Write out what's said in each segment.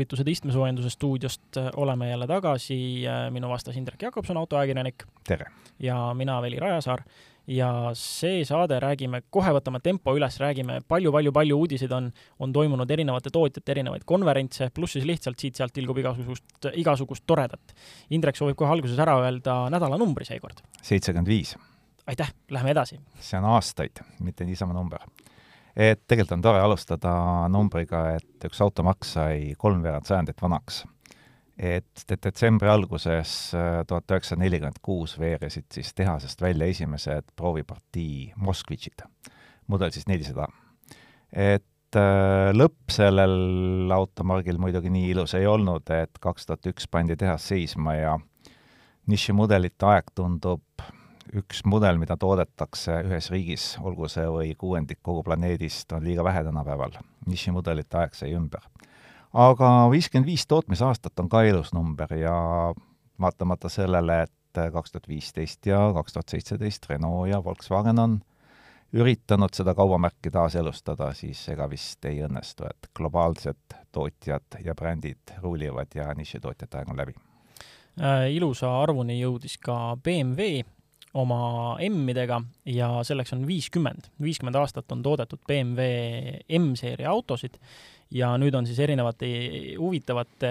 tervitused istmesoojenduse stuudiost, oleme jälle tagasi, minu vastas Indrek Jakobson, autoajakirjanik. tere! ja mina, Veli Rajasaar. ja see saade räägime, kohe võtame tempo üles, räägime palju-palju-palju uudiseid on, on toimunud erinevate tootjate erinevaid konverentse, pluss siis lihtsalt siit-sealt tilgub igasugust, igasugust toredat. Indrek soovib kohe alguses ära öelda nädalanumbri seekord. seitsekümmend viis. aitäh, lähme edasi. see on aastaid, mitte niisama number et tegelikult on tore alustada numbriga, et üks automark sai kolmveerand sajandit vanaks. et detsembri alguses äh, tuhat üheksasada nelikümmend kuus veeresid siis tehasest välja esimesed proovipartii Moskvitšid, mudel siis nelisada. et äh, lõpp sellel automargil muidugi nii ilus ei olnud, et kaks tuhat üks pandi tehas seisma ja nišimudelite aeg tundub üks mudel, mida toodetakse ühes riigis, olgu see või kuuendik kogu planeedist, on liiga vähe tänapäeval. nišimudelite aeg sai ümber. aga viiskümmend viis tootmisaastat on ka ilus number ja vaatamata sellele, et kaks tuhat viisteist ja kaks tuhat seitseteist Renault ja Volkswagen on üritanud seda kaubamärki taaselustada, siis ega vist ei õnnestu, et globaalsed tootjad ja brändid ruulivad ja nišitootjate aeg on läbi äh, ilusa arvuni jõudis ka BMW, oma M-idega ja selleks on viiskümmend, viiskümmend aastat on toodetud BMW M-seeria autosid ja nüüd on siis erinevate huvitavate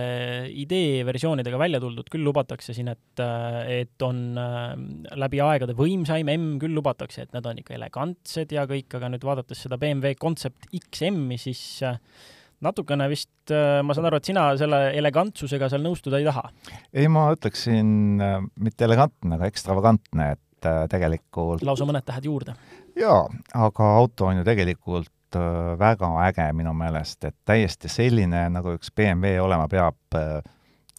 ideeversioonidega välja tuldud, küll lubatakse siin, et, et on äh, läbi aegade võimsaim M, küll lubatakse, et nad on ikka elegantsed ja kõik, aga nüüd vaadates seda BMW Concept XM-i, siis äh, natukene vist, äh, ma saan aru, et sina selle elegantsusega seal nõustuda ei taha? ei, ma ütleksin mitte elegantne, aga ekstravagantne, et et äh, tegelikult lausa mõned tähed juurde. jaa, aga auto on ju tegelikult äh, väga äge minu meelest, et täiesti selline, nagu üks BMW olema peab. Äh,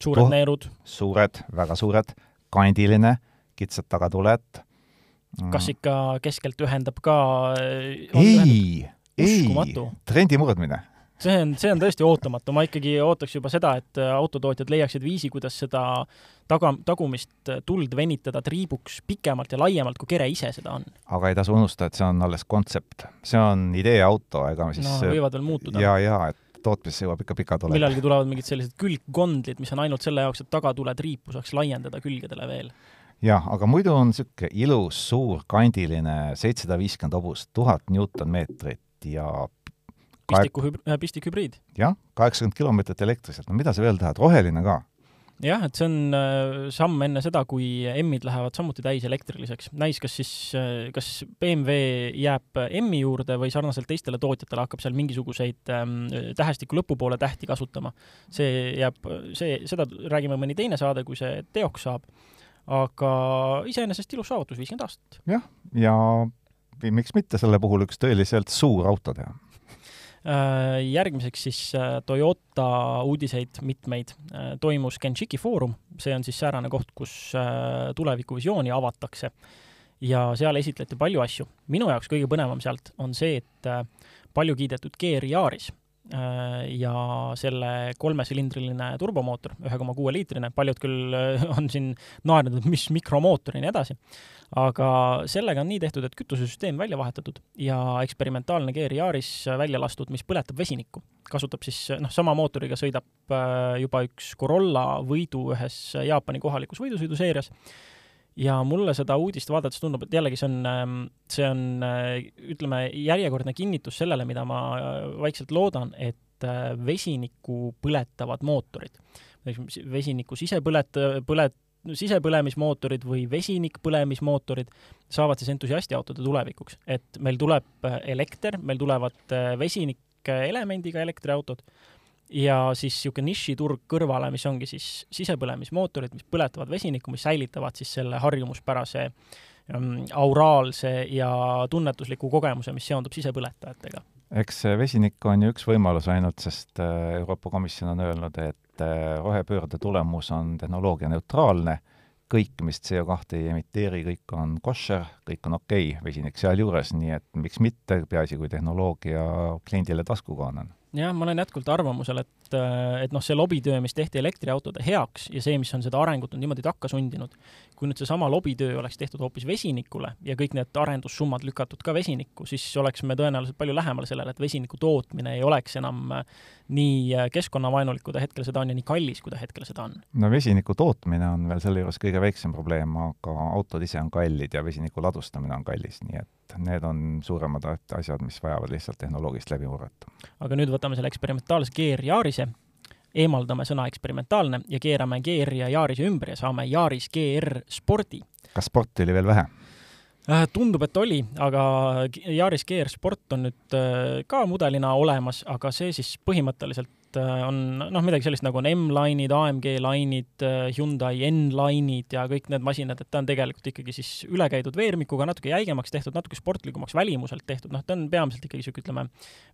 suured tuh, neerud. suured, väga suured, kandiline, kitsad tagatuled. kas mm. ikka keskelt ühendab ka? ei, ei, trendi murdmine see on, see on tõesti ootamatu, ma ikkagi ootaks juba seda, et äh, autotootjad leiaksid viisi, kuidas seda taga, tagumist äh, tuld venitada triibuks pikemalt ja laiemalt, kui kere ise seda on. aga ei tasu unustada, et see on alles kontsept, see on ideeauto, ega siis no võivad veel muutuda. ja, ja et tootmisse jõuab ikka pikad olema. millalgi tulevad mingid sellised külgkondlid, mis on ainult selle jaoks, et tagatule-triipu saaks laiendada külgedele veel jah, aga muidu on niisugune ilus, suur, kandiline, seitsesada viiskümmend hobust, tuhat Newton-meetrit ja pistiku hüb-, äh, pistikhübriid. jah, kaheksakümmend kilomeetrit elektriliselt, no mida sa veel tahad, roheline ka. jah, et see on äh, samm enne seda, kui M-id lähevad samuti täiselektriliseks. näis, kas siis, äh, kas BMW jääb M-i juurde või sarnaselt teistele tootjatele hakkab seal mingisuguseid ähm, tähestiku lõpupoole tähti kasutama. see jääb, see, seda räägime mõni teine saade, kui see teoks saab. aga iseenesest ilus saavutus, viiskümmend aastat. jah, ja miks mitte selle puhul üks tõeliselt suur auto teha järgmiseks siis äh, Toyota uudiseid mitmeid. Äh, toimus Genshiki foorum, see on siis säärane koht, kus tulevikuvisiooni avatakse ja seal esitleti palju asju. minu jaoks kõige põnevam sealt on see, et palju kiidetud GR Yaris ja selle kolmesilindriline turbomootor, ühe koma kuue liitrine, paljud küll on siin naernud, et mis mikromootor ja nii edasi, aga sellega on nii tehtud, et kütusesüsteem välja vahetatud ja eksperimentaalne Gear Yaris välja lastud, mis põletab vesinikku. kasutab siis, noh, sama mootoriga sõidab äh, juba üks Corolla võidu ühes Jaapani kohalikus võidusõiduseerias ja mulle seda uudist vaadates tundub, et jällegi see on, ähm, see on, äh, ütleme, järjekordne kinnitus sellele, mida ma äh, vaikselt loodan, et vesinikku põletavad mootorid. vesinikku sisepõlet-, põlet-, sisepõlemismootorid või vesinikpõlemismootorid saavad siis entusiastiautode tulevikuks, et meil tuleb äh, elekter, meil tulevad äh, vesinikelemendiga elektriautod ja siis niisugune nišiturg kõrvale, mis ongi siis sisepõlemismootorid, mis põletavad vesinikku, mis säilitavad siis selle harjumuspärase ähm, auraalse ja tunnetusliku kogemuse, mis seondub sisepõletajatega. Eks vesinik on ju üks võimalus ainult, sest äh, Euroopa Komisjon on öelnud, et äh, rohepöörde tulemus on tehnoloogianeutraalne, kõik, mis CO2 ei emiteeri, kõik on koššer, kõik on okei okay,, vesinik sealjuures, nii et miks mitte, peaasi, kui tehnoloogia kliendile taskukohane on jah, ma olen jätkuvalt arvamusel, et, et noh, see lobitöö, mis tehti elektriautode heaks ja see, mis on seda arengut on niimoodi takka sundinud, kui nüüd seesama lobitöö oleks tehtud hoopis vesinikule ja kõik need arendussummad lükatud ka vesinikku, siis oleks me tõenäoliselt palju lähemal sellele, et vesiniku tootmine ei oleks enam nii keskkonnavaenulik, kui ta hetkel seda on, ja nii kallis, kui ta hetkel seda on. no vesiniku tootmine on veel selle juures kõige väiksem probleem, aga autod ise on kallid ja vesiniku ladustamine on kallis, nii et need on suuremad asjad, mis vajavad lihtsalt tehnoloogilist läbimurret. aga nüüd võtame selle eksperimentaalse GR Yarise, eemaldame sõna eksperimentaalne ja keerame GR ja Yarise ümber ja saame Yaris GR Spordi. kas sporti oli veel vähe? Äh, tundub, et oli, aga Yaris GR Sport on nüüd äh, ka mudelina olemas, aga see siis põhimõtteliselt et äh, on noh, midagi sellist nagu on M-lainid, AMG lainid, äh, Hyundai N-lainid ja kõik need masinad, et ta on tegelikult ikkagi siis üle käidud veermikuga, natuke jäigemaks tehtud, natuke sportlikumaks välimuselt tehtud, noh, ta on peamiselt ikkagi niisugune, ütleme,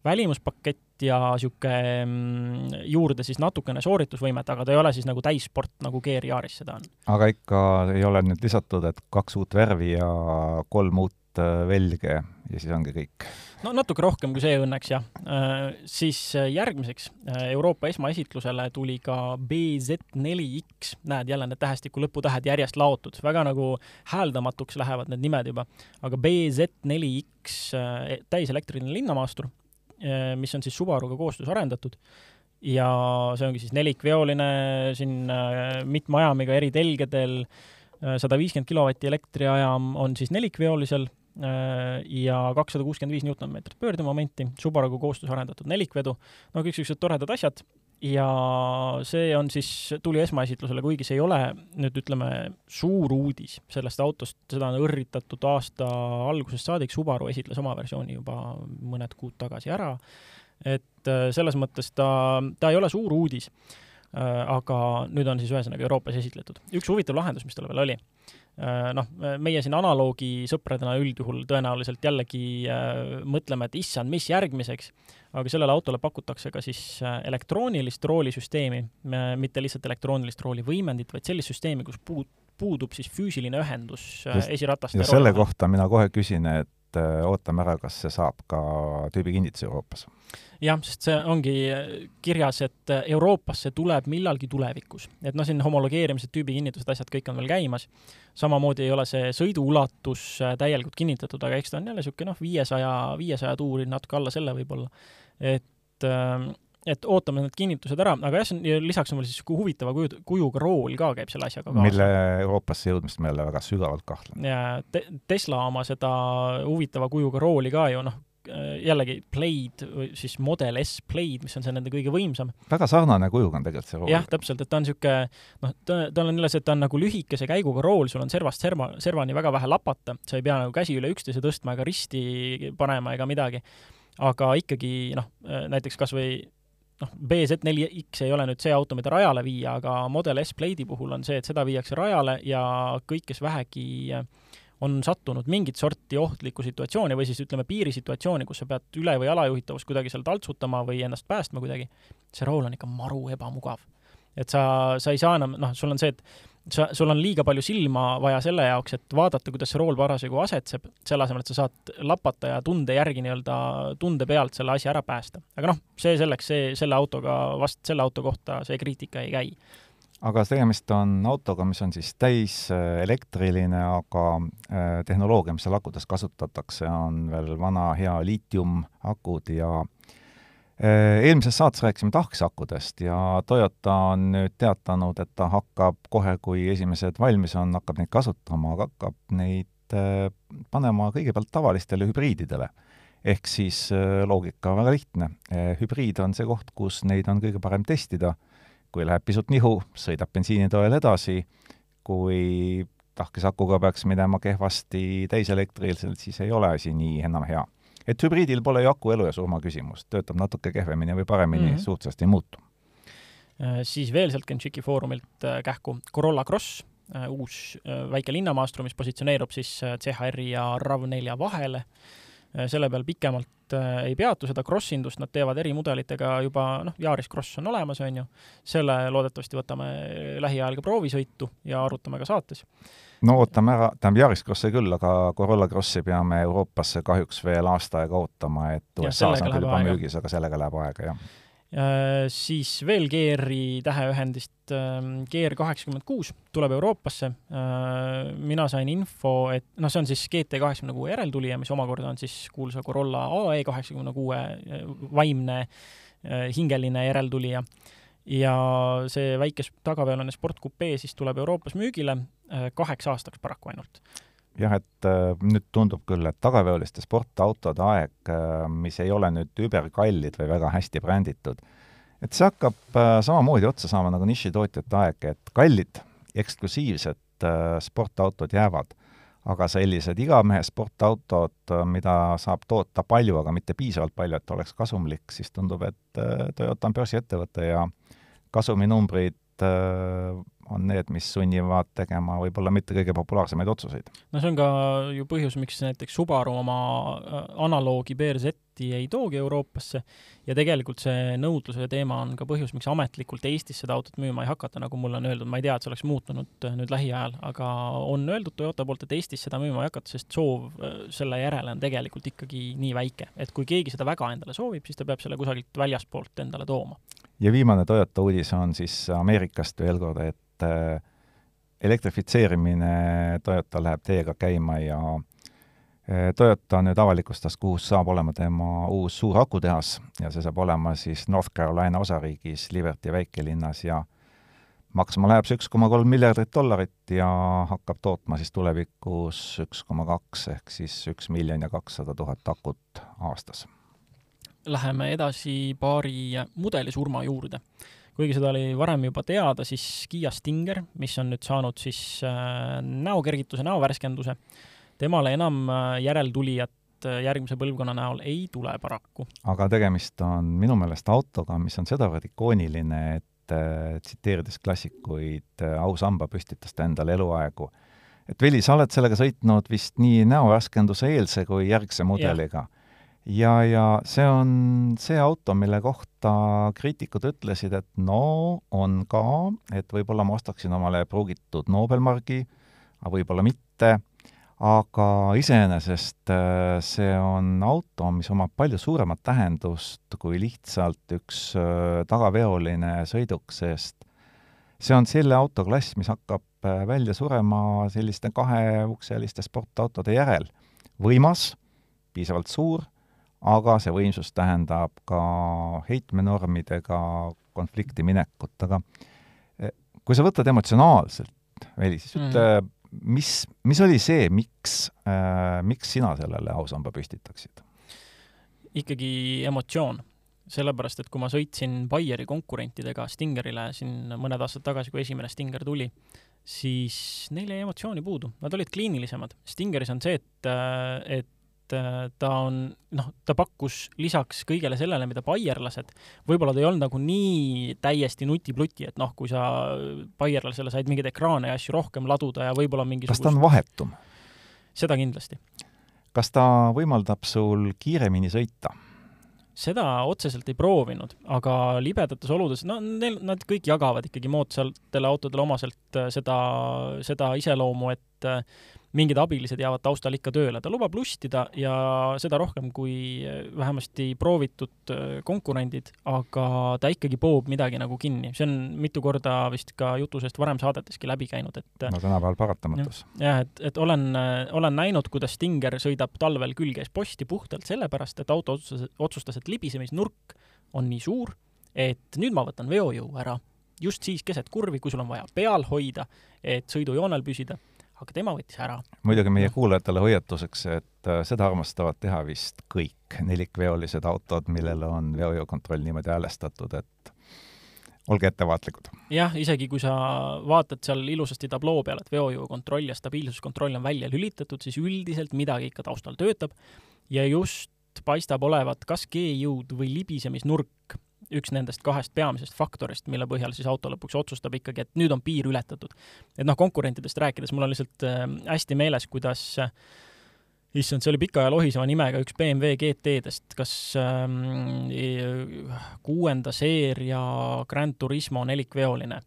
välimuspakett ja niisugune mm, juurde siis natukene sooritusvõimet, aga ta ei ole siis nagu täissport, nagu GR Yaris seda on. aga ikka ei ole nüüd lisatud, et kaks uut värvi ja kolm uut äh, velge ja siis ongi kõik. No natuke rohkem kui see õnneks jah. Äh, siis äh, järgmiseks. Äh, Euroopa esmaesitlusele tuli ka BZ4X, näed jälle need tähestiku lõputähed järjest laotud, väga nagu hääldamatuks lähevad need nimed juba, aga BZ4X täiselektriline linnamaastur, mis on siis Subaruga koostöös arendatud. Ja see ongi siis nelikveoline siin mitme ajamiga eri telgedel, sada viiskümmend kilovatti elektriajam on siis nelikveolisel ja kakssada kuuskümmend viis Newtonmeetrit pöördemomenti, Subaruga koostöös arendatud nelikvedu, no kõik niisugused toredad asjad. Ja see on siis, tuli esmaesitlusele, kuigi see ei ole nüüd ütleme, suur uudis sellest autost, seda on õrritatud aasta algusest saadik, Subaru esitles oma versiooni juba mõned kuud tagasi ära, et äh, selles mõttes ta, ta ei ole suur uudis, äh, aga nüüd on siis ühesõnaga Euroopas esitletud. üks huvitav lahendus, mis tal veel oli Äh, noh, meie siin analoogi sõpradena üldjuhul tõenäoliselt jällegi äh, mõtleme, et issand, mis järgmiseks, aga sellele autole pakutakse ka siis äh, elektroonilist roolisüsteemi, mitte lihtsalt elektroonilist roolivõimendit, vaid sellist süsteemi, kus puud, puudub siis füüsiline ühendus esirataste ja selle kohta mina kohe küsin, et ootame ära, kas see saab ka tüübikinnituse Euroopas jah, sest see ongi kirjas, et Euroopasse tuleb millalgi tulevikus. et noh, siin homologeerimised, tüübikinnitused, asjad kõik on veel käimas. samamoodi ei ole see sõiduulatus täielikult kinnitatud, aga eks ta on jälle niisugune noh, viiesaja, viiesaja tuuri, natuke alla selle võib-olla. et ähm, et ootame need kinnitused ära, aga jah, see on, lisaks on veel siis huvitava kuju, kujuga rool ka käib selle asjaga kaasa. mille Euroopasse jõudmist ma jälle väga sügavalt kahtlen. ja te Tesla oma seda huvitava kujuga rooli ka ju noh, jällegi Blade või siis Model S Blade, mis on see nende kõige võimsam. väga sarnane kujuga on tegelikult see rool. jah, täpselt, et ta on niisugune noh, ta, tal on jälle see, et ta on nagu lühikese käiguga rool, sul on servast serva, servani väga vähe lapata, sa ei pea nagu käsi üle üksteise tõstma ega risti panema ega midagi. aga ikkagi noh, näiteks kas või noh, BZ4X ei ole nüüd see auto, mida rajale viia, aga Model S Blade'i puhul on see, et seda viiakse rajale ja kõik, kes vähegi äh, on sattunud mingit sorti ohtlikku situatsiooni või siis ütleme, piirisituatsiooni, kus sa pead üle- või alajuhitavust kuidagi seal taltsutama või ennast päästma kuidagi, see rool on ikka maru ebamugav. et sa, sa ei saa enam, noh, sul on see, et sa, sul on liiga palju silma vaja selle jaoks, et vaadata, kuidas see rool parasjagu asetseb, selle asemel, et sa saad lapata ja tunde järgi nii-öelda, tunde pealt selle asja ära päästa. aga noh, see selleks, see, selle autoga, vast selle auto kohta see kriitika ei käi aga tegemist on autoga, mis on siis täiselektriline, aga äh, tehnoloogia, mis seal akudes kasutatakse, on veel vana hea liitiumakud ja äh, eelmises saates rääkisime tahksakudest ja Toyota on nüüd teatanud, et ta hakkab kohe, kui esimesed valmis on, hakkab neid kasutama, aga hakkab neid äh, panema kõigepealt tavalistele hübriididele. ehk siis loogika väga lihtne. hübriid on see koht, kus neid on kõige parem testida kui läheb pisut nihu, sõidab bensiinitoel edasi, kui tahkesakuga peaks minema kehvasti täiselektril, siis ei ole asi nii enam hea. Et hübriidil pole ju aku elu ja surma küsimust, töötab natuke kehvemini või paremini mm, -hmm. suhteliselt ei muutu. Äh, siis veel sealt Genshiki foorumilt äh, kähku Corolla Cross, äh, uus väike linnamaastur, mis positsioneerub siis CHR-i ja RAV4 vahele selle peal pikemalt ei peatu, seda cross-indust nad teevad erimudelitega juba, noh, Yaris Cross on olemas, on ju, selle loodetavasti võtame lähiajal ka proovisõitu ja arutame ka saates. no ootame ära, tähendab Yaris Crossi küll, aga Corolla Crossi peame Euroopasse kahjuks veel aasta aega ootama, et USA-s on küll juba müügis, aga sellega läheb aega, jah. Äh, siis veel GR-i täheühendist, ähm, GR kaheksakümmend kuus tuleb Euroopasse. Äh, mina sain info, et noh, see on siis GT kaheksakümne kuue järeltulija, mis omakorda on siis kuulsa Corolla AE kaheksakümne kuue äh, vaimne hingeline järeltulija. ja see väike tagaveoline sportkupee siis tuleb Euroopas müügile kaheks aastaks paraku ainult jah, et äh, nüüd tundub küll, et tagaveoliste sportautode aeg, äh, mis ei ole nüüd überkallid või väga hästi bränditud, et see hakkab äh, samamoodi otsa saama nagu nišitootjate aeg, et kallid, eksklusiivsed sportautod jäävad, aga sellised igamehe sportautod, mida saab toota palju, aga mitte piisavalt palju, et oleks kasumlik, siis tundub, et Toyota on börsiettevõte ja kasuminumbrid on need, mis sunnivad tegema võib-olla mitte kõige populaarsemaid otsuseid. no see on ka ju põhjus, miks näiteks Subaru oma äh, analoogi BRZ-i ei toogi Euroopasse ja tegelikult see nõudluse teema on ka põhjus, miks ametlikult Eestis seda autot müüma ei hakata, nagu mulle on öeldud, ma ei tea, et see oleks muutunud äh, nüüd lähiajal, aga on öeldud Toyota poolt, et Eestis seda müüma ei hakata, sest soov äh, selle järele on tegelikult ikkagi nii väike, et kui keegi seda väga endale soovib, siis ta peab selle kusagilt väljastpoolt endale tooma. Ja viimane Toyota uudis on siis Ameerikast veel kord, et äh, elektrifitseerimine Toyota läheb teega käima ja äh, Toyota nüüd avalikustas, kuhu saab olema tema uus suur akutehas ja see saab olema siis North Carolina osariigis Liberty väikelinnas ja maksma läheb see üks koma kolm miljardit dollarit ja hakkab tootma siis tulevikus üks koma kaks ehk siis üks miljon ja kakssada tuhat akut aastas. Läheme edasi paari mudelisurma juurde kuigi seda oli varem juba teada, siis Kiia Stinger, mis on nüüd saanud siis äh, näokergituse, näovärskenduse, temale enam äh, järeltulijat äh, järgmise põlvkonna näol ei tule paraku. aga tegemist on minu meelest autoga, mis on sedavõrd ikooniline, et tsiteerides klassikuid äh,, ausamba püstitas ta endale eluaegu. et Veli, sa oled sellega sõitnud vist nii näovärskenduse eelse kui järgse mudeliga ja, ja see on see auto, mille kohta kriitikud ütlesid, et no on ka, et võib-olla ma ostaksin omale pruugitud Nobelmargi, aga võib-olla mitte, aga iseenesest äh, see on auto, mis omab palju suuremat tähendust kui lihtsalt üks äh, tagaveoline sõiduk, sest see on selle autoklass, mis hakkab äh, välja surema selliste kaheukseliste sportautode järel. võimas, piisavalt suur aga see võimsus tähendab ka heitmenormidega konflikti minekut, aga eh, kui sa võtad emotsionaalselt, Veli, siis ütle mm., mis, mis oli see, miks äh,, miks sina sellele ausamba püstitaksid? ikkagi emotsioon. sellepärast, et kui ma sõitsin Baieri konkurentidega Stingerile siin mõned aastad tagasi, kui esimene Stinger tuli, siis neil jäi emotsiooni puudu, nad olid kliinilisemad. Stingeris on see, et, et et äh, ta on, noh, ta pakkus lisaks kõigele sellele, mida baierlased, võib-olla ta ei olnud nagu nii täiesti nuti-pluti, et noh, kui sa baierlasele said mingeid ekraane ja asju rohkem laduda ja võib-olla mingisugust kas ta on vahetum? seda kindlasti. kas ta võimaldab sul kiiremini sõita? seda otseselt ei proovinud, aga libedates oludes, no neil, nad kõik jagavad ikkagi moodsatele autodele omaselt äh, seda, seda iseloomu, et äh, mingid abilised jäävad taustal ikka tööle, ta lubab lustida ja seda rohkem kui eh, vähemasti proovitud eh, konkurendid, aga ta ikkagi poob midagi nagu kinni, see on mitu korda vist ka jutu seest varem saadeteski läbi käinud, et no tänapäeval paratamatus. jah, et, et olen, olen näinud, kuidas Stinger sõidab talvel külge posti puhtalt sellepärast, et auto otsustas, otsustas, et libisemisnurk on nii suur, et nüüd ma võtan veojõu ära. Just siis keset kurvi, kui sul on vaja peal hoida, et sõidujoonel püsida aga tema võttis ära. muidugi meie kuulajatele hoiatuseks, et äh, seda armastavad teha vist kõik nelikveolised autod, millele on veojõukontroll niimoodi häälestatud, et olge ettevaatlikud. jah, isegi kui sa vaatad seal ilusasti tabloo peal, et veojõukontroll ja stabiilsuskontroll on välja lülitatud, siis üldiselt midagi ikka taustal töötab ja just paistab olevat kas G-jõud või libisemisnurk üks nendest kahest peamisest faktorist, mille põhjal siis auto lõpuks otsustab ikkagi, et nüüd on piir ületatud. et noh, konkurentidest rääkides, mul on lihtsalt äh, hästi meeles, kuidas äh, issand, see oli pika ja lohiseva nimega üks BMW GT-dest, kas ähm, kuuenda seeria Grand Turismo nelikveoline.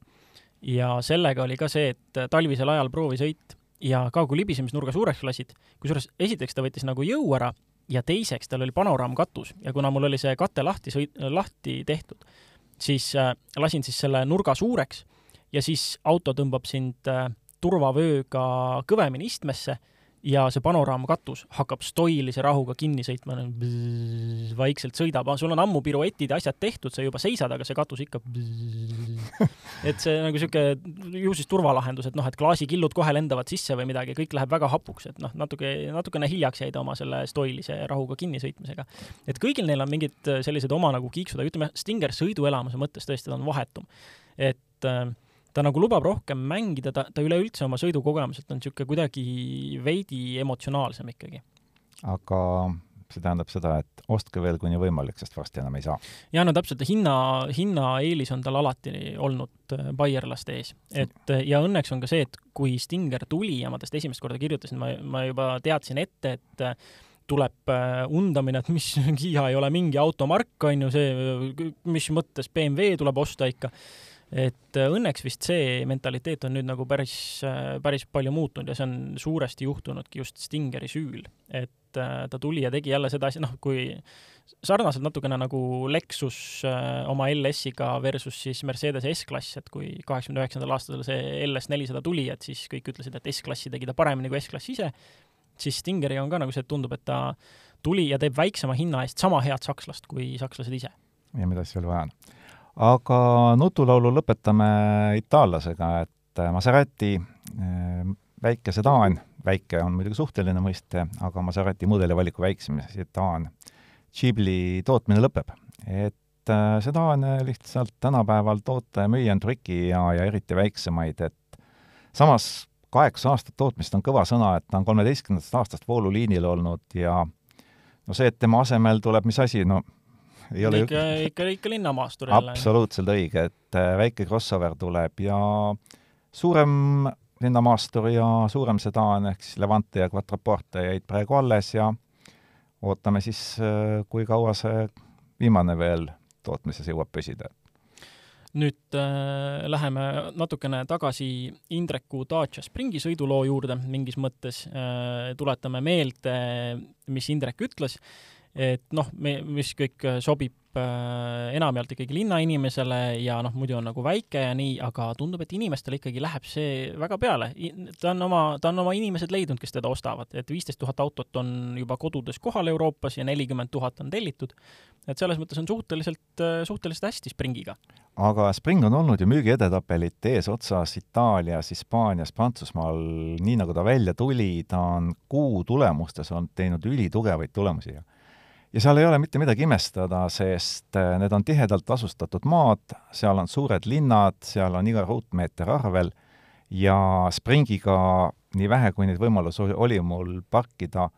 ja sellega oli ka see, et talvisel ajal proovisõit ja ka kui libisemisnurga suureks lasid, kusjuures esiteks ta võttis nagu jõu ära ja teiseks tal oli panoraamkatus ja kuna mul oli see kate lahti sõit-, lahti tehtud, siis äh, lasin siis selle nurga suureks ja siis auto tõmbab sind äh, turvavööga kõvemini istmesse ja see panoraamkatus hakkab stoilise rahuga kinni sõitma, vaikselt sõidab, sul on ammu piruetid ja asjad tehtud, sa juba seisad, aga see katus ikka et see nagu niisugune ju siis turvalahendus, et noh, et klaasikillud kohe lendavad sisse või midagi, kõik läheb väga hapuks, et noh, natuke, natukene hiljaks jäi ta oma selle stoilise rahuga kinnisõitmisega. et kõigil neil on mingid sellised oma nagu kiiksud, aga ütleme, Stinger sõiduelamuse mõttes tõesti ta on vahetum. et äh, ta nagu lubab rohkem mängida, ta, ta üleüldse oma sõidukogemuselt on niisugune kuidagi veidi emotsionaalsem ikkagi. aga see tähendab seda, et ostke veel kuni võimalik, sest varsti enam ei saa. jaa, no täpselt, hinna, hinnaeelis on tal alati olnud äh, baierlaste ees. et ja õnneks on ka see, et kui Stinger tuli ja ma tast esimest korda kirjutasin, ma, ma juba teadsin ette, et äh, tuleb äh, undamine, et mis Kiia ei ole mingi automark, on ju, see, mis mõttes BMW tuleb osta ikka et äh, õnneks vist see mentaliteet on nüüd nagu päris, äh, päris palju muutunud ja see on suuresti juhtunudki just Stingeri süül. et äh, ta tuli ja tegi jälle seda asja, noh, kui sarnaselt natukene nagu Lexus oma LS-iga versus siis Mercedes S-klass, et kui kaheksakümne üheksandal aastal see LS nelisada tuli, et siis kõik ütlesid, et S-klassi tegi ta paremini kui S-klass ise, siis Stingeriga on ka nagu see, et tundub, et ta tuli ja teeb väiksema hinna eest sama head sakslast kui sakslased ise. ja mida siis veel vaja on aga nutulaulu lõpetame itaallasega, et äh, Maserati äh, väike sedaan, väike on muidugi suhteline mõiste, aga Maserati mudelivaliku väiksem sedaan, Ghibli tootmine lõpeb. et äh, sedaane lihtsalt tänapäeval toota ja müüa on triki ja, ja eriti väiksemaid, et samas kaheksa aastat tootmist on kõva sõna, et ta on kolmeteistkümnendast aastast vooluliinil olnud ja no see, et tema asemel tuleb mis asi, no ei ole ikka, ikka, ikka linnamaastur jälle. absoluutselt õige, et äh, väike crossover tuleb ja suurem linnamaastur ja suurem sedaan ehk siis Levante ja Quattroporte jäid praegu alles ja ootame siis, äh, kui kaua see viimane veel tootmises jõuab püsida. Nüüd äh, läheme natukene tagasi Indreku Dacia Springi sõiduloo juurde mingis mõttes. Äh,, tuletame meelde, mis Indrek ütles et noh, me, mis kõik äh, sobib äh, enamjaolt ikkagi linnainimesele ja noh, muidu on nagu väike ja nii, aga tundub, et inimestele ikkagi läheb see väga peale. ta on oma, ta on oma inimesed leidnud, kes teda ostavad, et viisteist tuhat autot on juba kodudes kohal Euroopas ja nelikümmend tuhat on tellitud. et selles mõttes on suhteliselt, äh, suhteliselt hästi Springiga. aga Spring on olnud ju müügiedetabelite eesotsas Itaalias, Hispaanias, Prantsusmaal, nii nagu ta välja tuli, ta on kuu tulemustes olnud teinud ülitugevaid tulemusi ja ja seal ei ole mitte midagi imestada, sest äh, need on tihedalt asustatud maad, seal on suured linnad, seal on iga ruutmeeter arvel ja Springiga, nii vähe kui neid võimalusi oli mul parkida,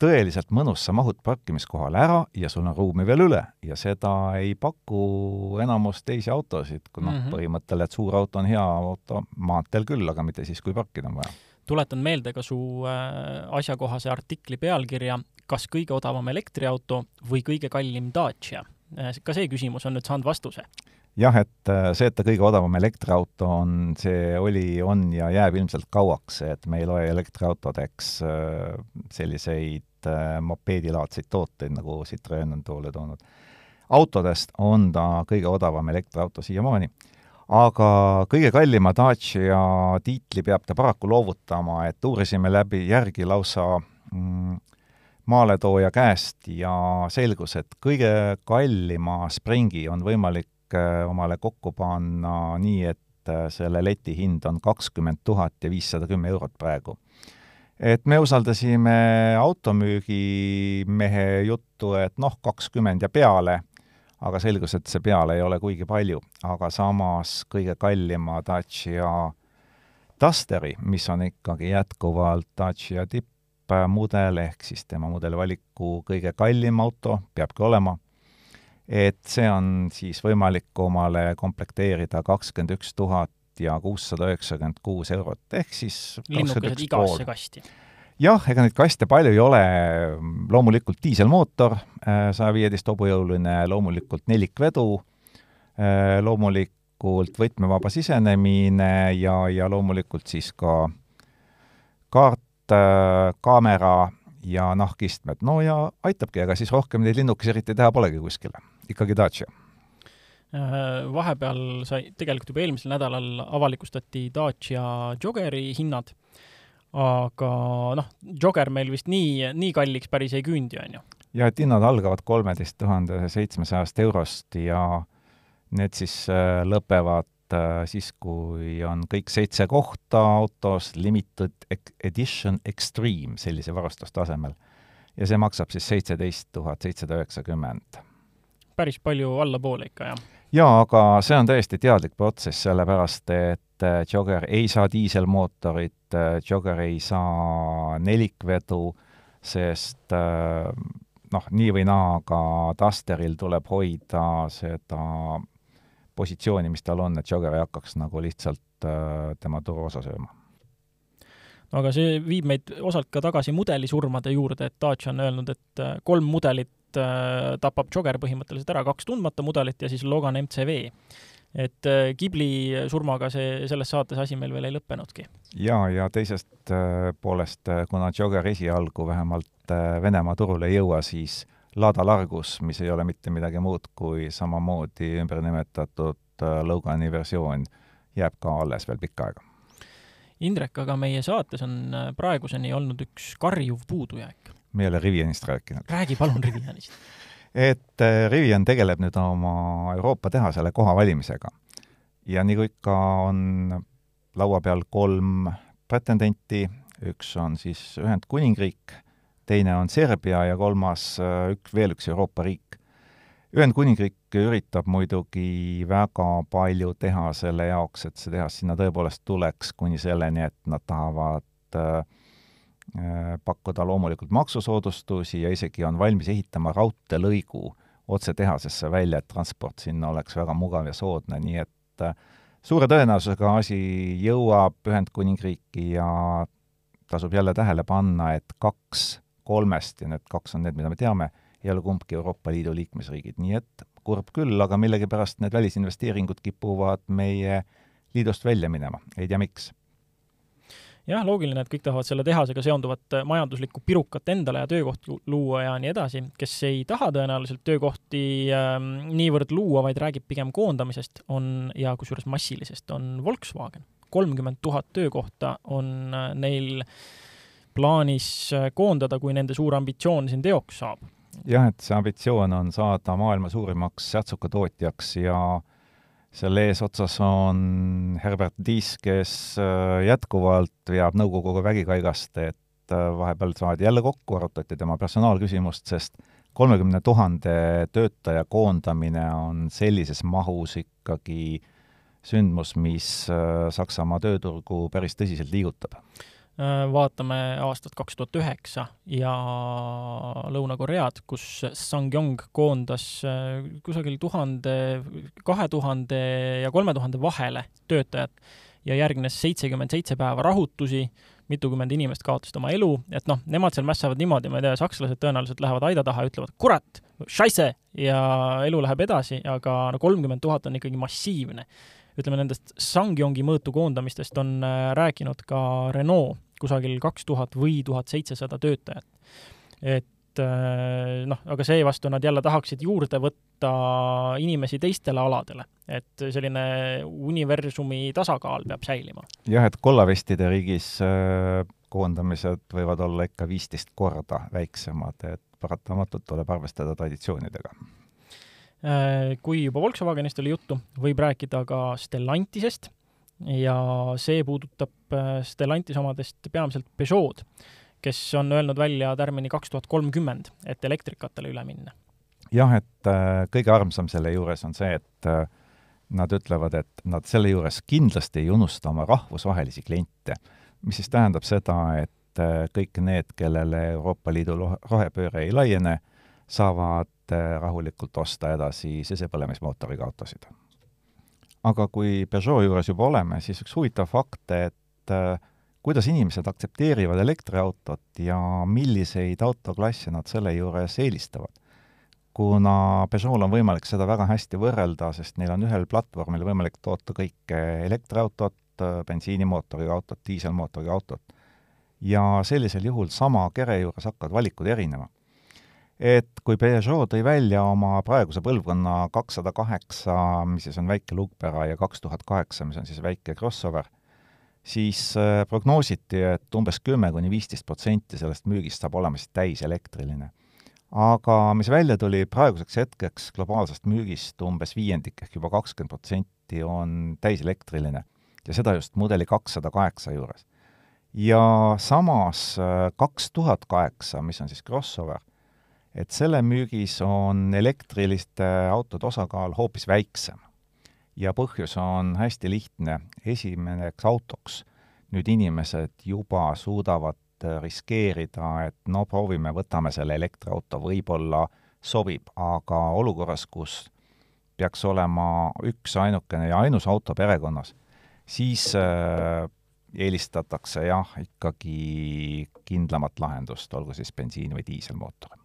tõeliselt mõnus, sa mahud parkimiskohale ära ja sul on ruumi veel üle ja seda ei paku enamus teisi autosid, kui noh mm -hmm., põhimõttel, et suur auto on hea auto maanteel küll, aga mitte siis, kui parkida on vaja tuletan meelde ka su äh, asjakohase artikli pealkirja kas kõige odavam elektriauto või kõige kallim Dacia? Äh, ka see küsimus on nüüd saanud vastuse. jah, et äh, see, et ta kõige odavam elektriauto on, see oli, on ja jääb ilmselt kauaks, et me ei loe elektriautodeks selliseid mopeedilaadseid tooteid, nagu Citroen on toole toonud. autodest on ta kõige odavam elektriauto siiamaani aga kõige kallima Dacia tiitli peab ta paraku loovutama, et uurisime läbi järgi lausa mm, maaletooja käest ja selgus, et kõige kallima Springi on võimalik äh, omale kokku panna nii, et äh, selle leti hind on kakskümmend tuhat ja viissada kümme eurot praegu. et me usaldasime automüügimehe juttu, et noh, kakskümmend ja peale, aga selgus, et see peale ei ole kuigi palju. aga samas kõige kallima Dacia Dusteri, mis on ikkagi jätkuvalt Dacia tipp, mudel ehk siis tema mudelivaliku kõige kallim auto peabki olema, et see on siis võimalik omale komplekteerida kakskümmend üks tuhat ja kuussada üheksakümmend kuus eurot, ehk siis linnukesed igasse kasti. Jah, ega neid kaste palju ei ole, loomulikult diiselmootor, saja viieteist hobujõuline, loomulikult nelikvedu, loomulikult võtmevaba sisenemine ja, ja loomulikult siis ka kaart, kaamera ja nahkistmed. no ja aitabki, ega siis rohkem neid linnukesi eriti teha polegi kuskile, ikkagi Dacia. Vahepeal sai, tegelikult juba eelmisel nädalal avalikustati Dacia Joggeri hinnad aga noh, Jogger meil vist nii, nii kalliks päris ei küündi, on ju? jah, et hinnad algavad kolmeteist tuhande seitsmesajast eurost ja need siis äh, lõpevad äh, siis, kui on kõik seitse kohta autos limited edition extreme sellise varustustasemel. ja see maksab siis seitseteist tuhat seitsesada üheksakümmend. päris palju allapoole ikka, jah? jaa, aga see on täiesti teadlik protsess, sellepärast et äh, Jogger ei saa diiselmootorit, äh, Jogger ei saa nelikvedu, sest äh, noh, nii või naa, aga Dusteril tuleb hoida seda positsiooni, mis tal on, et Jogger ei hakkaks nagu lihtsalt tema turuosa sööma aga see viib meid osalt ka tagasi mudelisurmade juurde, et Dacia on öelnud, et kolm mudelit äh, tapab Jogger põhimõtteliselt ära, kaks tundmata mudelit ja siis Logan MCV. Et äh, Ghibli surmaga see, selles saates asi meil veel ei lõppenudki. jaa, ja teisest äh, poolest, äh, kuna Jogger esialgu vähemalt äh, Venemaa turule ei jõua, siis Lada Largus, mis ei ole mitte midagi muud kui samamoodi ümber nimetatud äh, Logani versioon, jääb ka alles veel pikka aega. Indrek, aga meie saates on äh, praeguseni olnud üks karjuv puudujääk me ei ole Rivianist rääkinud. räägi palun Rivianist et äh, Rivian tegeleb nüüd oma Euroopa tehasele koha valimisega. ja nagu ikka, on laua peal kolm pretendenti, üks on siis Ühendkuningriik, teine on Serbia ja kolmas äh, ük-, veel üks Euroopa riik. Ühendkuningriik üritab muidugi väga palju teha selle jaoks, et see tehas sinna tõepoolest tuleks, kuni selleni, et nad tahavad Äh, pakkuda loomulikult maksusoodustusi ja isegi on valmis ehitama raudteelõigu otse tehasesse välja, et transport sinna oleks väga mugav ja soodne, nii et äh, suure tõenäosusega asi jõuab Ühendkuningriiki ja tasub jälle tähele panna, et kaks kolmest, ja need kaks on need, mida me teame, ei ole kumbki Euroopa Liidu liikmesriigid, nii et kurb küll, aga millegipärast need välisinvesteeringud kipuvad meie liidust välja minema, ei tea, miks jah, loogiline, et kõik tahavad selle tehasega seonduvat äh, majanduslikku pirukat endale ja töökohti luua ja nii edasi, kes ei taha tõenäoliselt töökohti äh, niivõrd luua, vaid räägib pigem koondamisest, on, ja kusjuures massilisest, on Volkswagen. kolmkümmend tuhat töökohta on äh, neil plaanis äh, koondada, kui nende suur ambitsioon siin teoks saab. jah, et see ambitsioon on saada maailma suurimaks särtsukatootjaks ja selle eesotsas on Herbert Diis, kes äh, jätkuvalt veab nõukoguga vägikaigast, et äh, vahepeal saadi jälle kokku, arutati tema personaalküsimust, sest kolmekümne tuhande töötaja koondamine on sellises mahus ikkagi sündmus, mis äh, Saksamaa tööturgu päris tõsiselt liigutab vaatame aastat kaks tuhat üheksa ja Lõuna-Koread, kus Sangyong koondas äh, kusagil tuhande, kahe tuhande ja kolme tuhande vahele töötajat ja järgnes seitsekümmend seitse päeva rahutusi, mitukümmend inimest kaotasid oma elu, et noh, nemad seal mässavad niimoodi, ma ei tea, sakslased tõenäoliselt lähevad aida taha ütlevad kurat, scheisse! ja elu läheb edasi, aga no kolmkümmend tuhat on ikkagi massiivne. Ütleme, nendest Sangyongi mõõtu koondamistest on äh, rääkinud ka Renault, kusagil kaks tuhat või tuhat seitsesada töötajat. et äh, noh, aga seevastu nad jälle tahaksid juurde võtta inimesi teistele aladele, et selline universumi tasakaal peab säilima. jah, et kollavestide riigis äh, koondamised võivad olla ikka viisteist korda väiksemad, et paratamatult tuleb arvestada traditsioonidega Äh, kui juba Volkswagenist oli juttu, võib rääkida ka Stellantisest ja see puudutab äh, Stellantis omadest peamiselt Peugeot, kes on öelnud välja tärmini kaks tuhat kolmkümmend, et elektrikatele üle minna. jah, et äh, kõige armsam selle juures on see, et äh, nad ütlevad, et nad selle juures kindlasti ei unusta oma rahvusvahelisi kliente, mis siis tähendab seda, et kõik need, kellele Euroopa Liidu rohepööre ei laiene, saavad rahulikult osta edasi sisepõlemismootoriga autosid. Aga kui Peugeot juures juba oleme, siis üks huvitav fakt, et äh, kuidas inimesed aktsepteerivad elektriautot ja milliseid autoklasse nad selle juures eelistavad. kuna Peugeot'l on võimalik seda väga hästi võrrelda, sest neil on ühel platvormil võimalik toota kõike elektriautot, bensiinimootoriga autot, diiselmootoriga autot. ja sellisel juhul sama kere juures hakkavad valikud erinema et kui Peugeot tõi välja oma praeguse põlvkonna kakssada kaheksa, mis siis on väike luukpära, ja kaks tuhat kaheksa, mis on siis väike crossover, siis äh, prognoositi, et umbes kümme kuni viisteist protsenti sellest müügist saab olema siis täiselektriline. aga mis välja tuli, praeguseks hetkeks globaalsest müügist umbes viiendik ehk juba kakskümmend protsenti on täiselektriline ja seda just mudeli kakssada kaheksa juures. ja samas äh, kaks tuhat kaheksa, mis on siis crossover, et selle müügis on elektriliste autode osakaal hoopis väiksem. ja põhjus on hästi lihtne, esimeseks autoks nüüd inimesed juba suudavad riskeerida, et no proovime, võtame selle elektriauto, võib-olla sobib, aga olukorras, kus peaks olema üks ainukene ja ainus auto perekonnas, siis äh, eelistatakse jah, ikkagi kindlamat lahendust, olgu siis bensiin- või diiselmootor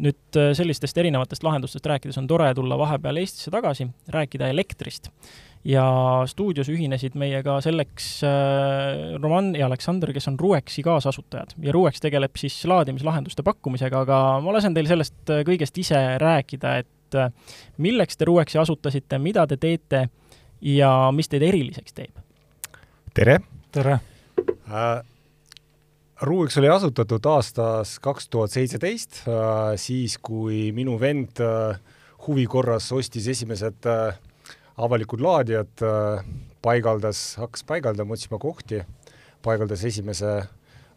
nüüd äh, sellistest erinevatest lahendustest rääkides on tore tulla vahepeal Eestisse tagasi, rääkida elektrist. ja stuudios ühinesid meiega selleks äh, Roman ja Aleksander, kes on Ruexi kaasasutajad ja Ruex tegeleb siis laadimislahenduste pakkumisega, aga ma lasen teil sellest äh, kõigest ise rääkida, et milleks te Ruexi asutasite, mida te teete ja mis teid eriliseks teeb? tere! tere äh,! Ruuiks oli asutatud aastas kaks tuhat seitseteist, äh, siis kui minu vend äh, huvi korras ostis esimesed äh, avalikud laadijad, paigaldas, hakkas paigaldama, otsima kohti, paigaldas esimese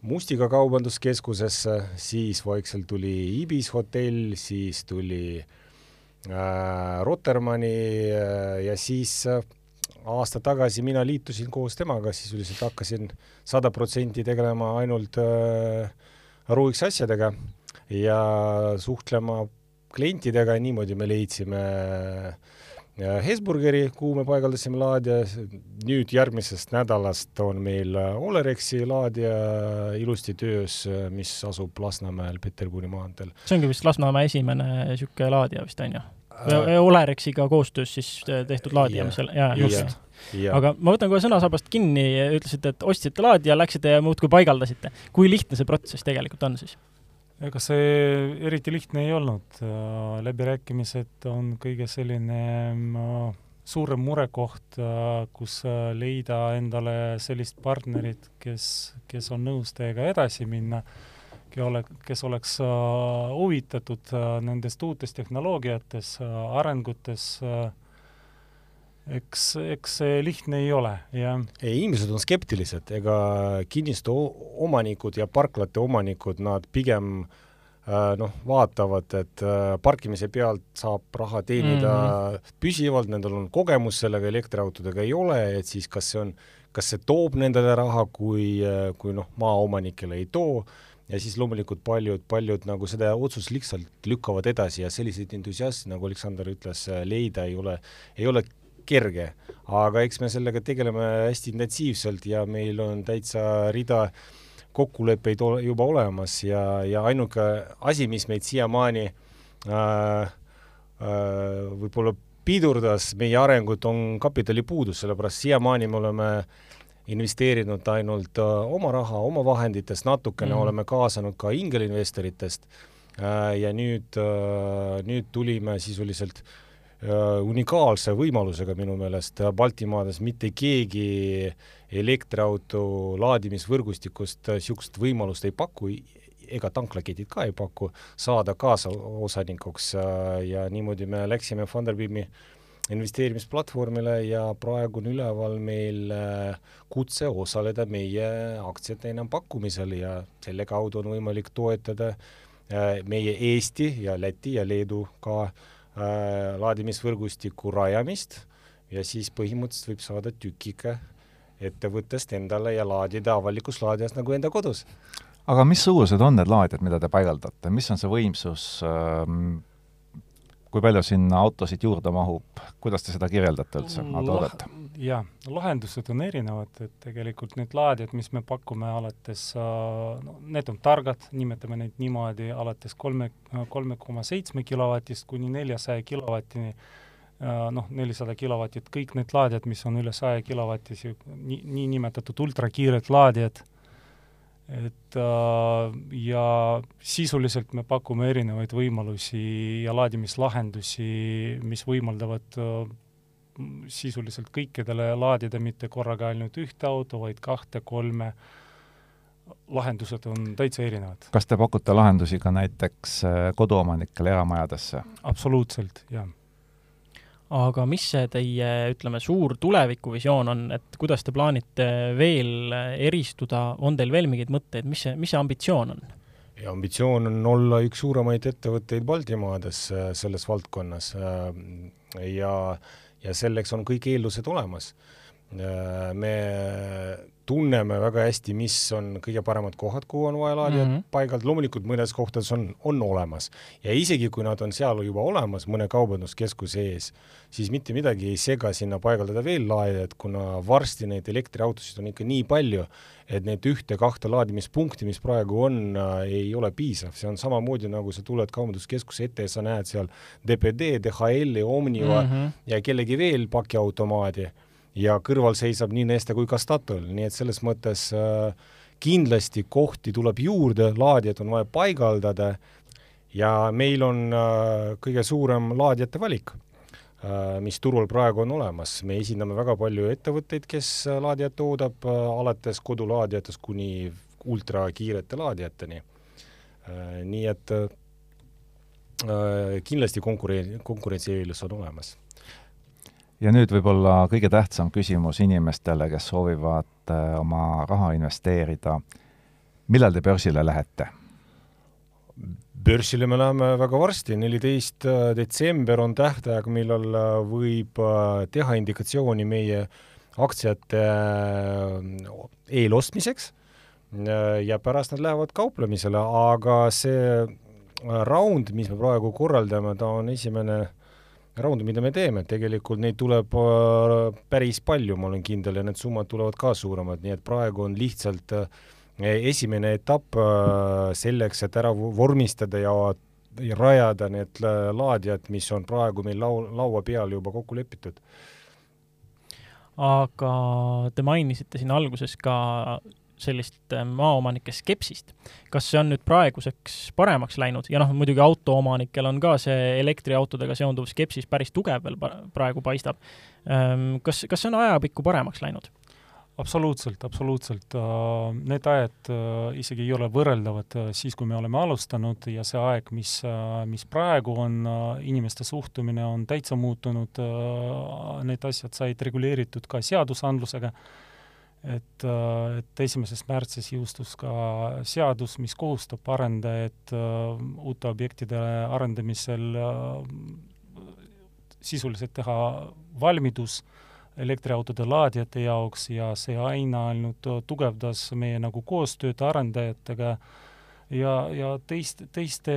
Mustiga kaubanduskeskusesse, siis vaikselt tuli Ibis hotell, siis tuli äh, Rotermanni äh, ja siis äh, aasta tagasi mina liitusin koos temaga, sisuliselt hakkasin sada protsenti tegelema ainult äh, RUX asjadega ja suhtlema klientidega, niimoodi me leidsime äh, Hesburgeri, kuhu me paigaldasime laadija, nüüd järgmisest nädalast on meil Olerexi laadija ilusti töös, mis asub Lasnamäel Peterburi maanteel. see ongi vist Lasnamäe esimene niisugune laadija vist, on ju? Äh, Olerexiga koostöös siis äh, tehtud laadija, mis seal, jaa, just. aga ma võtan kohe sõnasabast kinni, ütlesite, et ostsite laadija, läksite ja muudkui paigaldasite. kui lihtne see protsess tegelikult on siis? ega see eriti lihtne ei olnud. Äh, läbirääkimised on kõige selline suurem murekoht, kus leida endale sellist partnerit, kes, kes on nõus teiega edasi minna ole, kes oleks äh, huvitatud äh, nendest uutest tehnoloogiates, äh, arengutes, eks, eks see lihtne ei ole, jah. ei, inimesed on skeptilised, ega kinnistu omanikud ja parklate omanikud, nad pigem noh, vaatavad, et parkimise pealt saab raha teenida mm -hmm. püsivalt, nendel on kogemus sellega, elektriautodega ei ole, et siis kas see on, kas see toob nendele raha, kui, kui noh, maaomanikele ei too ja siis loomulikult paljud, paljud nagu seda otsust lihtsalt lükkavad edasi ja selliseid entusiaste, nagu Aleksander ütles, leida ei ole, ei ole kerge. aga eks me sellega tegeleme hästi intensiivselt ja meil on täitsa rida kokkuleppeid juba olemas ja, ja ainuke asi, mis meid siiamaani äh, äh, võib-olla pidurdas meie arengut, on kapitalipuudus, sellepärast siiamaani me oleme äh, investeerinud ainult äh, oma raha, oma vahenditest, natukene mm oleme kaasanud ka ingelinvestoritest äh, ja nüüd, äh, nüüd tulime sisuliselt unikaalse võimalusega minu meelest. Baltimaades mitte keegi elektriauto laadimisvõrgustikust niisugust võimalust ei paku, ega tanklaketid ka ei paku, saada kaasaosanikuks ja niimoodi me läksime Funderbeami investeerimisplatvormile ja praegu on üleval meil äh, kutse osaleda meie aktsiate enampakkumisel ja selle kaudu on võimalik toetada äh, meie Eesti ja Läti ja Leedu ka äh, laadimisvõrgustiku rajamist ja siis põhimõtteliselt võib saada tükike ettevõttest endale ja laadida avalikus laadijas nagu enda kodus. aga missugused on need laadijad, mida te paigaldate, mis on see võimsus ähm,, kui palju sinna autosid juurde mahub, kuidas te seda kirjeldate üldse, Ado-Odet? jaa, lahendused on erinevad, et tegelikult need laadijad, mis me pakume alates, no need on targad, nimetame neid niimoodi, alates kolme, kolme koma seitsme kilovatist kuni neljasaja kilovatini, noh, nelisada kilovatit, kõik need laadijad, mis on üle saja kilovatise, nii, niinimetatud ultrakiired laadijad et äh, ja sisuliselt me pakume erinevaid võimalusi ja laadimislahendusi, mis võimaldavad äh, sisuliselt kõikidele laadida mitte korraga ainult ühte auto, vaid kahte-kolme, lahendused on täitsa erinevad. kas te pakute lahendusi ka näiteks äh, koduomanikele eramajadesse? absoluutselt, jah aga mis see teie, ütleme, suur tulevikuvisioon on, et kuidas te plaanite veel eristuda, on teil veel mingeid mõtteid, mis see, mis see ambitsioon on? ja ambitsioon on olla üks suuremaid ettevõtteid Baltimaades äh, selles valdkonnas äh, ja, ja selleks on kõik eeldused olemas. Äh, me tunneme väga hästi, mis on kõige paremad kohad, kuhu on vaja laadijad mm -hmm. paigaldada, loomulikult mõnes kohtades on, on olemas. ja isegi, kui nad on seal juba olemas, mõne kaubanduskeskuse ees, siis mitte midagi ei sega sinna paigaldada veel laadijad, kuna varsti neid elektriautosid on ikka nii palju, et need ühte-kahte laadimispunkti, mis praegu on äh,, ei ole piisav, see on samamoodi, nagu sa tuled kaubanduskeskuse ette ja sa näed seal DPD, DHL-i, Omniva mm -hmm. ja kellegi veel pakiautomaadi ja kõrval seisab nii Neste kui ka Statoil, nii et selles mõttes äh, kindlasti kohti tuleb juurde, laadijad on vaja paigaldada ja meil on äh, kõige suurem laadijate valik äh,, mis turul praegu on olemas. me esindame väga palju ettevõtteid, kes laadijat toodab alates kodulaadijatest kuni ultrakiirete laadijateni nii et kindlasti konkurents, konkurentsieelis on olemas ja nüüd võib-olla kõige tähtsam küsimus inimestele, kes soovivad äh, oma raha investeerida. millal te börsile lähete? börsile me läheme väga varsti, neliteist äh, detsember on tähtaeg, millal äh, võib teha indikatsiooni meie aktsiate eelostmiseks ja pärast nad lähevad kauplemisele, aga see raund, mis me praegu korraldame, ta on esimene raunde, mida me teeme, tegelikult neid tuleb äh, päris palju, ma olen kindel, ja need summad tulevad ka suuremad, nii et praegu on lihtsalt äh, esimene etapp äh, selleks, et ära vormistada ja, ja rajada need laadijad, mis on praegu meil lau-, laua peal juba kokku lepitud. aga te mainisite siin alguses ka sellist äh, maaomanike skepsist. kas see on nüüd praeguseks paremaks läinud ja noh, muidugi autoomanikel on ka see elektriautodega seonduv skepsis päris tugev veel praegu paistab. Ähm, kas, kas see on ajapikku paremaks läinud? absoluutselt, absoluutselt. Äh, need ajad äh, isegi ei ole võrreldavad siis, kui me oleme alustanud ja see aeg, mis, mis praegu on, inimeste suhtumine on täitsa muutunud, need asjad said reguleeritud ka seadusandlusega et, äh, et esimesest märtsist jõustus ka seadus, mis kohustab arendajaid äh, uute objektide arendamisel äh, sisuliselt teha valmidus elektriautode laadijate jaoks ja see aina ainult tugevdas meie nagu koostööd arendajatega ja, ja teist, teiste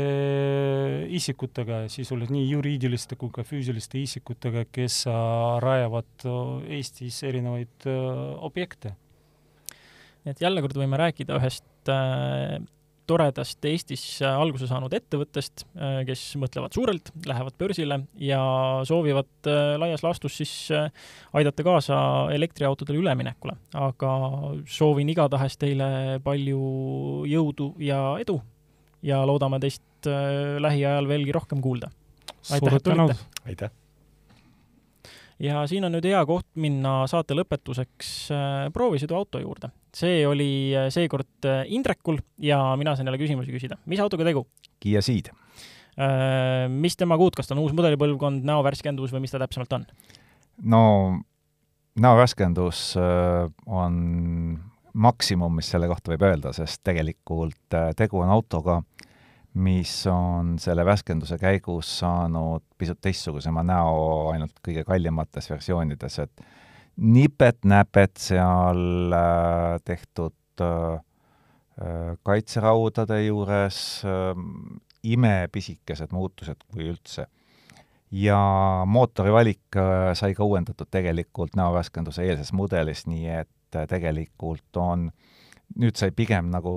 isikutega, sisuliselt nii juriidiliste kui ka füüsiliste isikutega, kes rajavad Eestis erinevaid objekte. et jälle kord võime rääkida ühest äh, toredast Eestis alguse saanud ettevõttest, äh, kes mõtlevad suurelt, lähevad börsile ja soovivad äh, laias laastus siis äh, aidata kaasa elektriautodele üleminekule. aga soovin igatahes teile palju jõudu ja edu ja loodame teist lähiajal veelgi rohkem kuulda. aitäh, et tulite! aitäh! Ja siin on nüüd hea koht minna saate lõpetuseks proovisõiduauto juurde see oli äh, seekord äh, Indrekul ja mina sain jälle küsimusi küsida. mis autoga tegu? Kiia Ceed. Äh, mis temaga uut, kas ta on uus mudelipõlvkond, näovärskendus või mis ta täpsemalt on? no näovärskendus on maksimum, mis selle kohta võib öelda, sest tegelikult tegu on autoga, mis on selle värskenduse käigus saanud pisut teistsugusema näo ainult kõige kallimates versioonides, et nipet-näpet seal äh, tehtud äh, äh, kaitseraudade juures, imepisikesed muutused, kui üldse. ja mootori valik sai ka uuendatud tegelikult näovärskenduse eelses mudelis, nii et tegelikult on, nüüd sai pigem nagu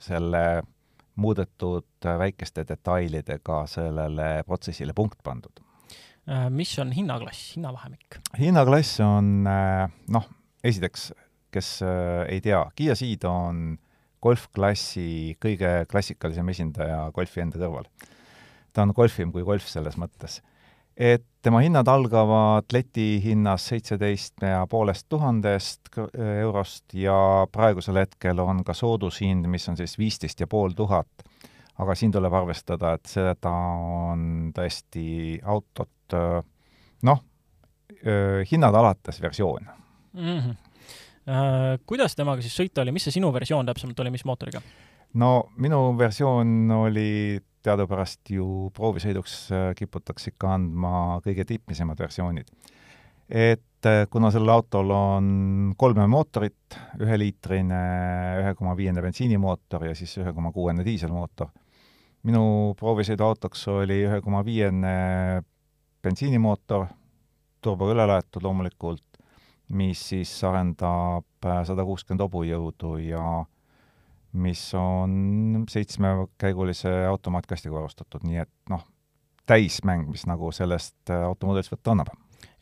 selle muudetud äh, väikeste detailidega sellele protsessile punkt pandud. mis on hinnaklass, hinnavahemik? hinnaklass on noh, esiteks, kes ei tea, Kiia Ceed on golfklassi kõige klassikalisem esindaja golfi enda kõrval. ta on golfim kui golf selles mõttes et tema hinnad algavad leti hinnas seitseteist ja poolest tuhandest eurost ja praegusel hetkel on ka soodushind, mis on siis viisteist ja pool tuhat. aga siin tuleb arvestada, et seda on tõesti autot noh, hinnad alates versioon mm. -hmm. Kuidas temaga siis sõita oli, mis see sinu versioon täpsemalt oli, mis mootoriga? no minu versioon oli teadupärast ju proovisõiduks äh, kiputakse ikka andma kõige tippmisemad versioonid. et äh, kuna sellel autol on kolme mootorit, üheliitrine ühe koma viiene bensiinimootor ja siis ühe koma kuuene diiselmootor, minu proovisõiduautoks oli ühe koma viiene bensiinimootor, turboga üle laetud loomulikult, mis siis arendab äh, sada kuuskümmend hobujõudu ja mis on seitsmekäigulise automaatkastiga varustatud, nii et noh, täismäng, mis nagu sellest äh, automudelist võtta annab.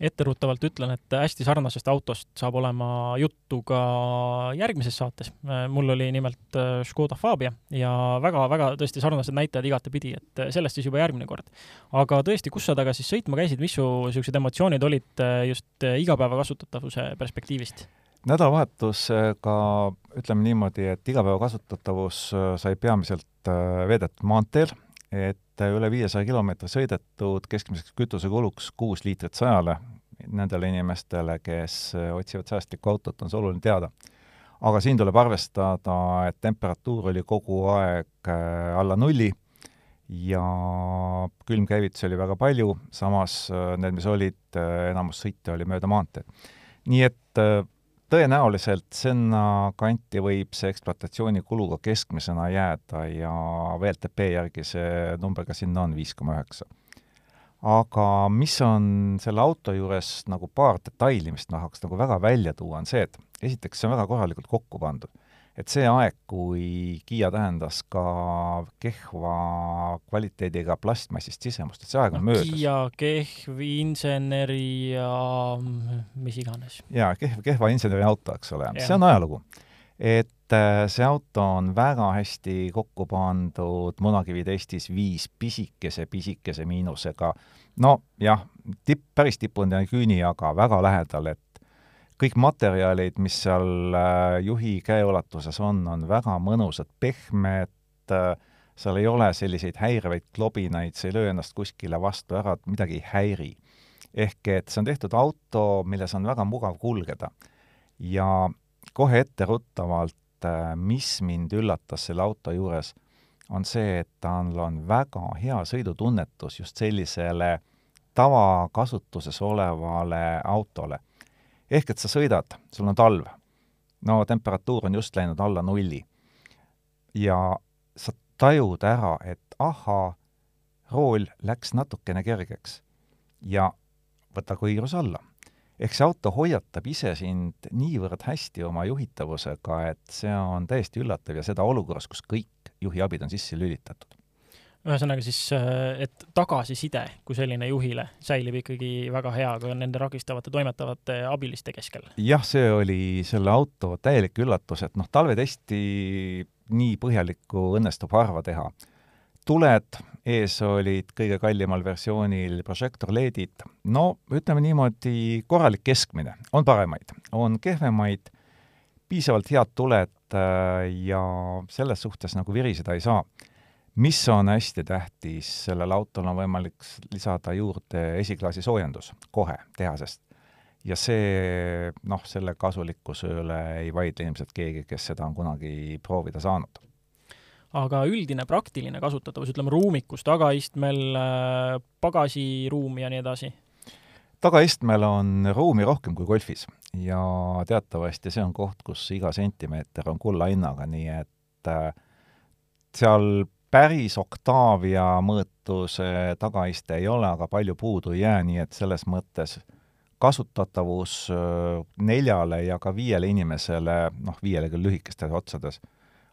etteruttavalt ütlen, et hästi sarnasest autost saab olema juttu ka järgmises saates. Äh, mul oli nimelt äh, Škoda Fabia ja väga-väga tõesti sarnased näitajad igatepidi, et sellest siis juba järgmine kord. aga tõesti, kus sa temaga siis sõitma käisid, mis su niisugused emotsioonid olid just igapäevakasutatavuse perspektiivist? Nädalavahetusega ütleme niimoodi, et igapäevakasutatavus äh, sai peamiselt äh, veedetud maanteel, et üle viiesaja kilomeetri sõidetud keskmiseks kütusekuluks kuus liitrit sajale, nendele inimestele, kes äh, otsivad säästlikku autot, on see oluline teada. aga siin tuleb arvestada, et temperatuur oli kogu aeg alla nulli ja külmkäivitusi oli väga palju, samas need, mis olid, enamus sõite oli mööda maanteed. nii et tõenäoliselt sinna kanti võib see ekspluatatsiooni kulu ka keskmisena jääda ja VLTP järgi see number ka sinna on viis koma üheksa. aga mis on selle auto juures nagu paar detaili, mis tahaks nagu väga välja tuua, on see, et esiteks see on väga korralikult kokku pandud et see aeg, kui Kiia tähendas ka kehva kvaliteediga plastmassist sisemust, et see aeg on no, möödas. Kiia, kehv inseneri ja mis iganes. jaa, kehv, kehva inseneri auto, eks ole, see on ajalugu. et äh, see auto on väga hästi kokku pandud Munakivi testis viis pisikese-pisikese miinusega. no jah, tipp, päris tipuni on küüni, aga väga lähedal, et kõik materjalid, mis seal äh, juhi käeulatuses on, on väga mõnusad, pehmed, äh, seal ei ole selliseid häirivaid klobinaid, see ei löö ennast kuskile vastu ära, et midagi ei häiri. ehk et see on tehtud auto, milles on väga mugav kulgeda. ja kohe etteruttavalt, äh, mis mind üllatas selle auto juures, on see, et tal on väga hea sõidutunnetus just sellisele tavakasutuses olevale autole ehk et sa sõidad, sul on talv, no temperatuur on just läinud alla nulli. Ja sa tajud ära, et ahaa, rool läks natukene kergeks. Ja võta kiirus alla. ehk see auto hoiatab ise sind niivõrd hästi oma juhitavusega, et see on täiesti üllatav ja seda olukorras, kus kõik juhiabid on sisse lülitatud ühesõnaga siis, äh, et tagasiside kui selline juhile säilib ikkagi väga hea, kui on nende ragistavate toimetavate abiliste keskel? jah, see oli selle auto täielik üllatus, et noh, talvetesti nii põhjalikku õnnestub harva teha. tuled ees olid kõige kallimal versioonil prožektor LED-id, no ütleme niimoodi, korralik keskmine, on paremaid, on kehvemaid, piisavalt head tuled äh, ja selles suhtes nagu viriseda ei saa mis on hästi tähtis, sellel autol on võimalik lisada juurde esiklaasi soojendus kohe tehasest. ja see, noh, selle kasulikkuse üle ei vaidle ilmselt keegi, kes seda on kunagi proovida saanud. aga üldine praktiline kasutatavus, ütleme ruumikus, tagaistmel, pagasiruum ja nii edasi? tagaistmel on ruumi rohkem kui golfis ja teatavasti see on koht, kus iga sentimeeter on kulla hinnaga, nii et äh, seal päris Octavia mõõtu see tagaiste ei ole, aga palju puudu ei jää, nii et selles mõttes kasutatavus neljale ja ka viiele inimesele, noh, viiele küll lühikestes otsades,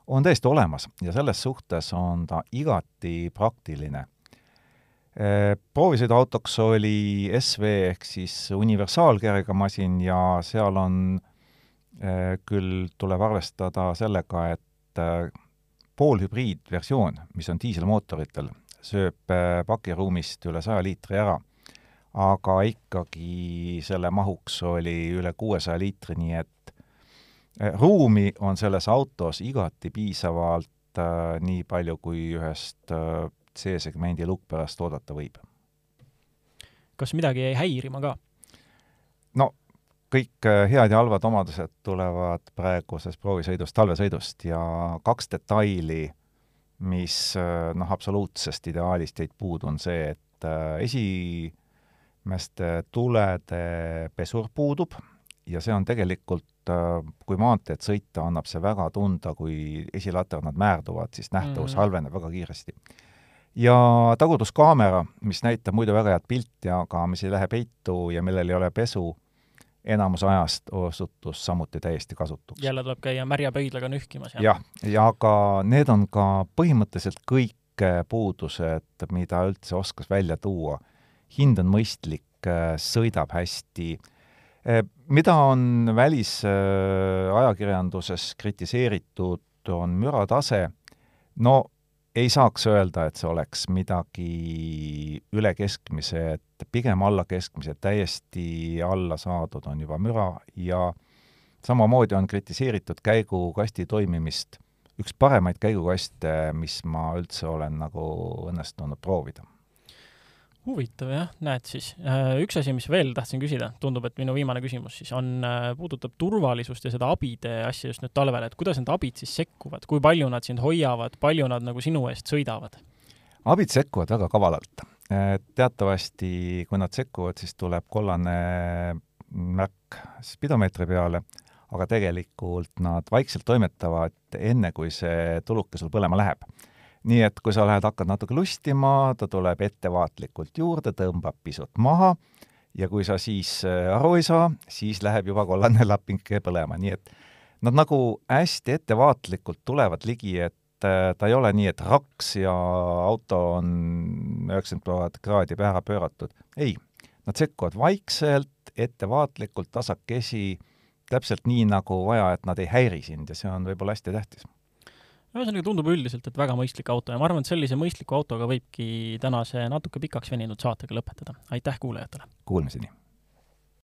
on täiesti olemas ja selles suhtes on ta igati praktiline. Proovisõiduautoks oli SV ehk siis universaalkergemasin ja seal on küll, tuleb arvestada sellega, et poolhübriidversioon, mis on diiselmootoritel, sööb pakiruumist üle saja liitri ära aga ikkagi selle mahuks oli üle kuuesaja liitri, nii et eh, ruumi on selles autos igati piisavalt äh, nii palju, kui ühest äh, C-segmendi lukkpärast oodata võib. kas midagi jäi häirima ka? Kõik head ja halvad omadused tulevad praegusest proovisõidust, talvesõidust ja kaks detaili, mis noh, absoluutsest ideaalist jäid puudu, on see, et esi meeste tulede pesur puudub ja see on tegelikult, äh, kui maanteed sõita, annab see väga tunda, kui esilaternad määrduvad, siis nähtavus mm. halveneb väga kiiresti. ja tagurduskaamera, mis näitab muidu väga head pilti, aga mis ei lähe peitu ja millel ei ole pesu, enamus ajast osutus samuti täiesti kasutuks. jälle tuleb käia märja pöidlaga nühkimas ja?? jah, ja aga need on ka põhimõtteliselt kõik puudused, mida üldse oskas välja tuua hind on mõistlik, äh, sõidab hästi. Äh, mida on välisajakirjanduses kritiseeritud, on müratase. no ei saaks öelda, et see oleks midagi üle keskmise, et pigem alla keskmise, täiesti alla saadud on juba müra ja samamoodi on kritiseeritud käigukasti toimimist, üks paremaid käigukaste, mis ma üldse olen nagu õnnestunud proovida huvitav jah, näed siis. Äh, üks asi, mis veel tahtsin küsida, tundub, et minu viimane küsimus siis on, äh, puudutab turvalisust ja seda abide asja just nüüd talvel, et kuidas need abid siis sekkuvad, kui palju nad sind hoiavad, palju nad nagu sinu eest sõidavad? abid sekkuvad väga kavalalt. teatavasti, kui nad sekkuvad, siis tuleb kollane märk spidomeetri peale, aga tegelikult nad vaikselt toimetavad enne, kui see tuluke sul põlema läheb nii et kui sa lähed, hakkad natuke lustima, ta tuleb ettevaatlikult juurde, tõmbab pisut maha ja kui sa siis äh, aru ei saa, siis läheb juba kollane laping põlema, nii et nad nagu hästi ettevaatlikult tulevad ligi, et äh, ta ei ole nii, et raks ja auto on üheksakümmend kraadi ära pööratud. ei, nad sekkuvad vaikselt, ettevaatlikult, tasakesi, täpselt nii, nagu vaja, et nad ei häiri sind ja see on võib-olla hästi tähtis ühesõnaga tundub üldiselt, et väga mõistlik auto ja ma arvan, et sellise mõistliku autoga võibki tänase natuke pikaks veninud saatega lõpetada. aitäh kuulajatele! Kuulmiseni!